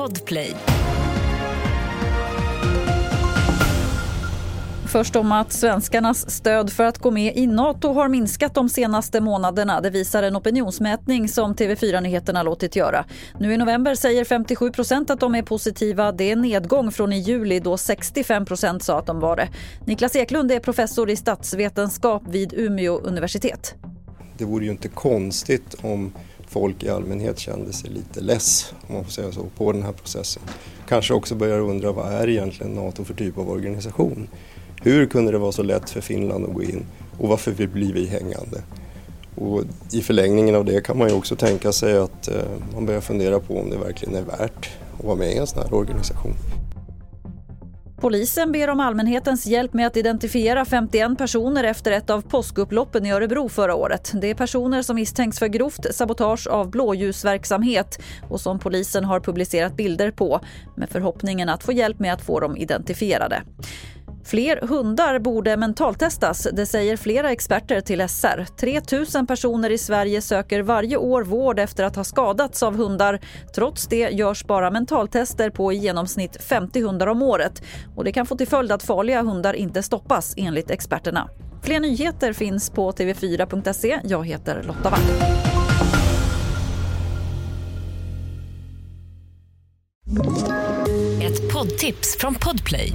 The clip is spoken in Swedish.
Podplay. Först om att svenskarnas stöd för att gå med i Nato har minskat de senaste månaderna. Det visar en opinionsmätning som TV4 Nyheterna låtit göra. Nu i november säger 57 procent att de är positiva. Det är en nedgång från i juli då 65 procent sa att de var det. Niklas Eklund är professor i statsvetenskap vid Umeå universitet. Det vore ju inte konstigt om folk i allmänhet kände sig lite less, om man får säga så, på den här processen. Kanske också börjar undra vad är egentligen NATO för typ av organisation? Hur kunde det vara så lätt för Finland att gå in och varför blir vi hängande? Och I förlängningen av det kan man ju också tänka sig att eh, man börjar fundera på om det verkligen är värt att vara med i en sån här organisation. Polisen ber om allmänhetens hjälp med att identifiera 51 personer efter ett av påskupploppen i Örebro förra året. Det är personer som misstänks för grovt sabotage av blåljusverksamhet och som polisen har publicerat bilder på med förhoppningen att få hjälp med att få dem identifierade. Fler hundar borde mentaltestas, det säger flera experter till SR. 3 000 personer i Sverige söker varje år vård efter att ha skadats av hundar. Trots det görs bara mentaltester på i genomsnitt 50 hundar om året. Och det kan få till följd att farliga hundar inte stoppas, enligt experterna. Fler nyheter finns på tv4.se. Jag heter Lotta Wall. Ett poddtips från Podplay.